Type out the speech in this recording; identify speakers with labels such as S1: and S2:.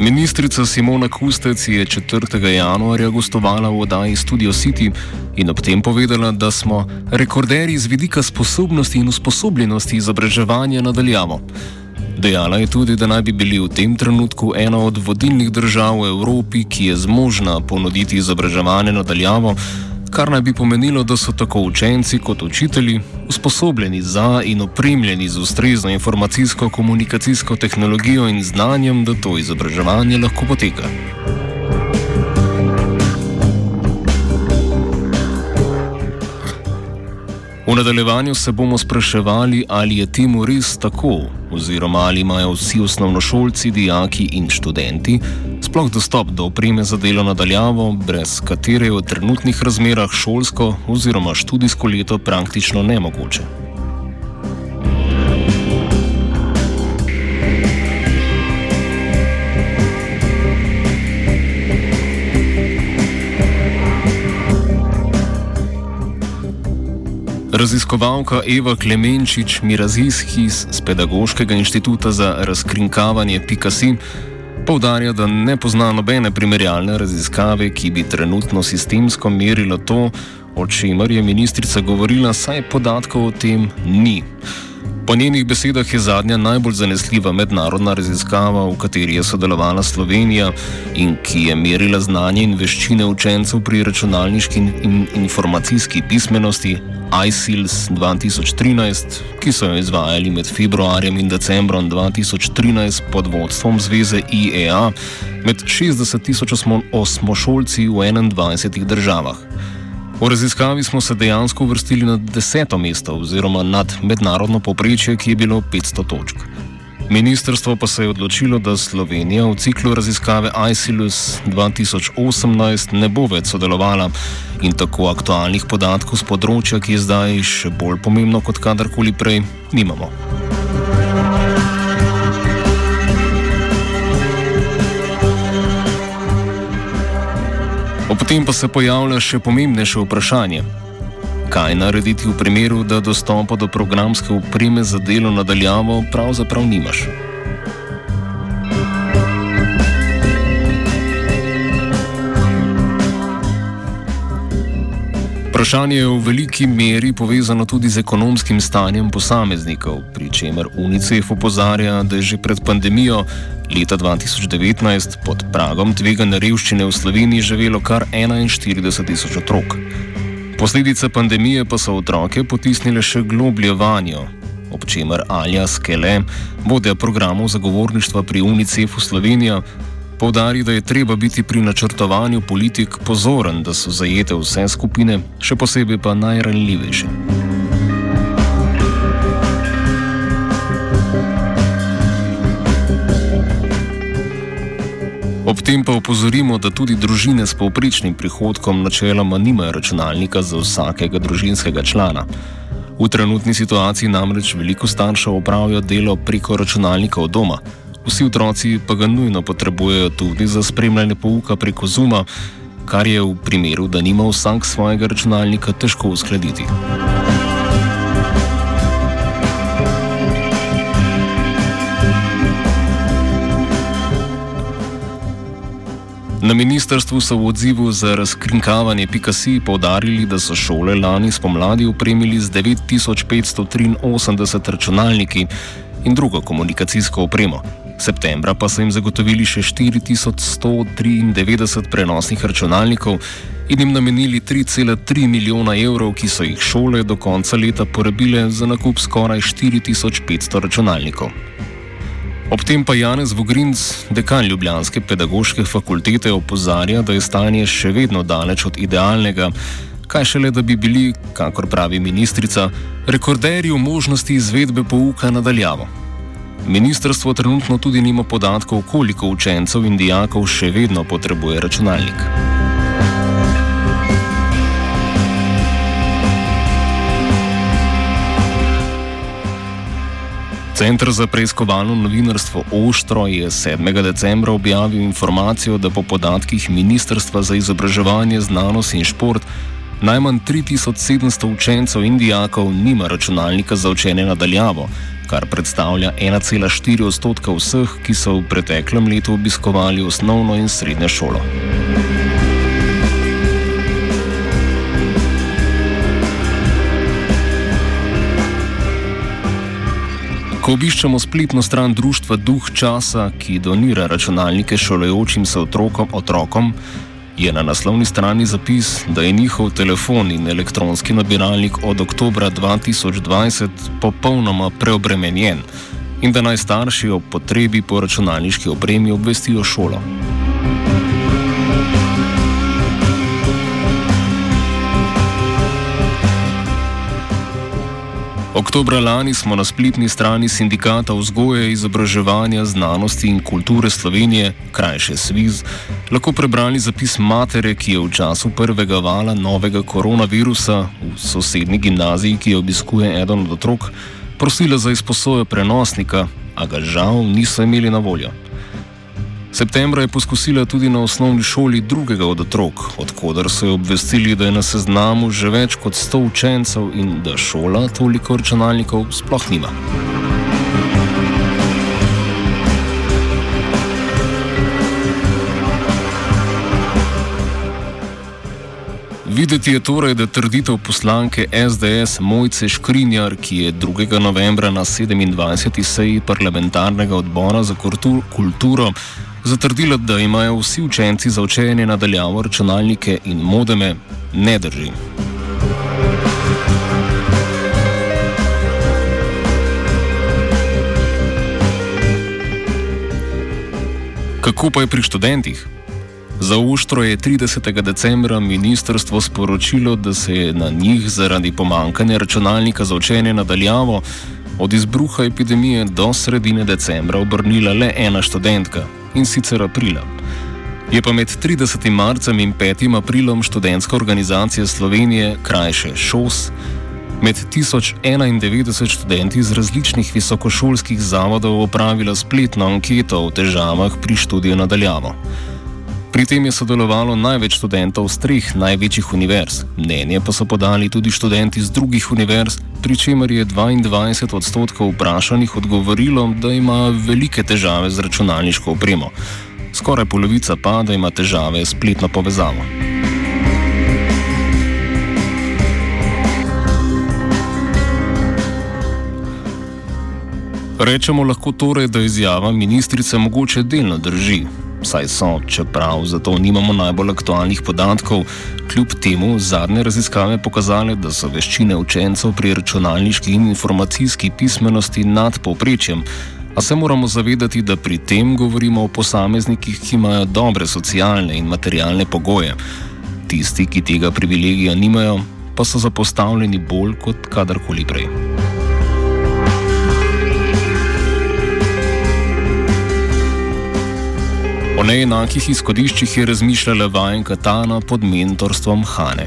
S1: Ministrica Simona Kustec je 4. januarja gostovala v oddaji Studio City in ob tem povedala, da smo rekorderji z vidika sposobnosti in usposobljenosti izobraževanja nadaljavo. Dejala je tudi, da naj bi bili v tem trenutku ena od vodilnih držav v Evropi, ki je zmožna ponuditi izobraževanje nadaljavo kar naj bi pomenilo, da so tako učenci kot učitelji usposobljeni za in opremljeni z ustrezno informacijsko-komunikacijsko tehnologijo in znanjem, da to izobraževanje lahko poteka. V nadaljevanju se bomo spraševali, ali je temu res tako, oziroma ali imajo vsi osnovnošolci, dijaki in študenti sploh dostop do opreme za delo nadaljavo, brez katere je v trenutnih razmerah šolsko oziroma študijsko leto praktično nemogoče. Raziskovalka Eva Klemenčič Mirazijskis z Pedagoškega inštituta za razkrinkavanje Pikasi poudarja, da ne pozna nobene primerjalne raziskave, ki bi trenutno sistemsko merila to, o čemer je ministrica govorila, saj podatkov o tem ni. Po njenih besedah je zadnja najbolj zanesljiva mednarodna raziskava, v kateri je sodelovala Slovenija in ki je merila znanje in veščine učencev pri računalniški in informacijski pismenosti ISILS 2013, ki so jo izvajali med februarjem in decembrom 2013 pod vodstvom zveze IEA med 60 tisoč osmošolci v 21 državah. V raziskavi smo se dejansko uvrstili na deseto mesto oziroma nad mednarodno poprečje, ki je bilo 500 točk. Ministrstvo pa se je odločilo, da Slovenija v ciklu raziskave ICLUS 2018 ne bo več sodelovala in tako aktualnih podatkov z področja, ki je zdaj še bolj pomembno kot kadarkoli prej, nimamo. Potem pa se pojavlja še pomembnejše vprašanje. Kaj narediti v primeru, da dostopa do programske opreme za delo nadaljavo pravzaprav nimaš? Vprašanje je v veliki meri povezano tudi z ekonomskim stanjem posameznikov, pri čemer UNICEF opozarja, da je že pred pandemijo leta 2019 pod pragom tvegane revščine v Sloveniji živelo kar 41 tisoč otrok. Posledice pandemije pa so otroke potisnile še globlje vanjo, ob čemer Alja Skele, vodja programov zagovorništva pri UNICEF-u Slovenija, povdari, da je treba biti pri načrtovanju politik pozoren, da so zajete vse skupine, še posebej pa najranljivejše. Ob tem pa opozorimo, da tudi družine s povprečnim prihodkom načeloma nimajo računalnika za vsakega družinskega člana. V trenutni situaciji namreč veliko staršev opravlja delo preko računalnika od doma, vsi otroci pa ga nujno potrebujejo tudi za spremljanje pouka preko Zuma, kar je v primeru, da nima vsak svojega računalnika, težko uskladiti. Na ministrstvu so v odzivu za razkrinkavanje PKC povdarili, da so šole lani spomladi upremili z 9583 računalniki in drugo komunikacijsko opremo. Septembra pa so jim zagotovili še 4193 prenosnih računalnikov in jim namenili 3,3 milijona evrov, ki so jih šole do konca leta porabile za nakup skoraj 4500 računalnikov. Ob tem pa Janez Vogrinc, dekan Ljubljanske pedagoške fakultete, opozarja, da je stanje še vedno daleč od idealnega, kaj šele, da bi bili, kakor pravi ministrica, rekorderji v možnosti izvedbe pouka nadaljavo. Ministrstvo trenutno tudi nima podatkov, koliko učencev in dijakov še vedno potrebuje računalnik. Centr za preiskovalno novinarstvo Oštro je 7. decembra objavil informacijo, da po podatkih Ministrstva za izobraževanje, znanost in šport najmanj 3700 učencev in dijakov nima računalnika za učenje nadaljavo, kar predstavlja 1,4 odstotka vseh, ki so v preteklem letu obiskovali osnovno in srednjo šolo. Ko obiščemo spletno stran društva Duh časa, ki donira računalnike šolajočim se otrokom, otrokom, je na naslovni strani zapis, da je njihov telefon in elektronski nabiralnik od oktobra 2020 popolnoma preobremenjen in da naj starši o potrebi po računalniški opremi obvestijo šolo. Oktobra lani smo na spletni strani Sindikata vzgoje, izobraževanja, znanosti in kulture Slovenije, krajše SWIZ, lahko prebrali zapis matere, ki je v času prvega vala novega koronavirusa v sosednji gimnaziji, ki jo obiskuje eden od otrok, prosila za izposojo prenosnika, a ga žal niso imeli na voljo. Septembra je poskusila tudi na osnovni šoli drugega od otrok, odkudar so jo obvestili, da je na seznamu že več kot 100 učencev in da šola toliko računalnikov sploh nima. Videti je torej, da trditev poslanke SDS Mojce Škrinjar, ki je 2. novembra na 27. seji parlamentarnega odbora za kulturo zatrdila, da imajo vsi učenci za učenje nadaljavo računalnike in modeme, ne drži. Kako pa je pri študentih? Za uštro je 30. decembra ministrstvo sporočilo, da se je na njih zaradi pomankanja računalnika za učenje nadaljavo od izbruha epidemije do sredine decembra obrnila le ena študentka, in sicer aprila. Je pa med 30. marcem in 5. aprilom študentska organizacija Slovenije, krajše ŠOS, med 1091 študenti iz različnih visokošolskih zavodov opravila spletno anketo o težavah pri študiju nadaljavo. Pri tem je sodelovalo največ študentov z treh največjih univerz, mnenje pa so podali tudi študenti z drugih univerz, pri čemer je 22 odstotkov vprašanih odgovorilo, da ima velike težave z računalniško opremo. Skoraj polovica pa, da ima težave s spletno povezavo. Rečemo lahko torej, da izjava ministrice mogoče delno drži saj so, čeprav za to nimamo najbolj aktualnih podatkov, kljub temu zadnje raziskave pokazale, da so veščine učencev pri računalniški in informacijski pismenosti nad povprečjem. A se moramo zavedati, da pri tem govorimo o posameznikih, ki imajo dobre socialne in materialne pogoje. Tisti, ki tega privilegija nimajo, pa so zapostavljeni bolj kot kadarkoli prej. O neenakih izhodiščih je razmišljala vajenka Tana pod mentorstvom Hane.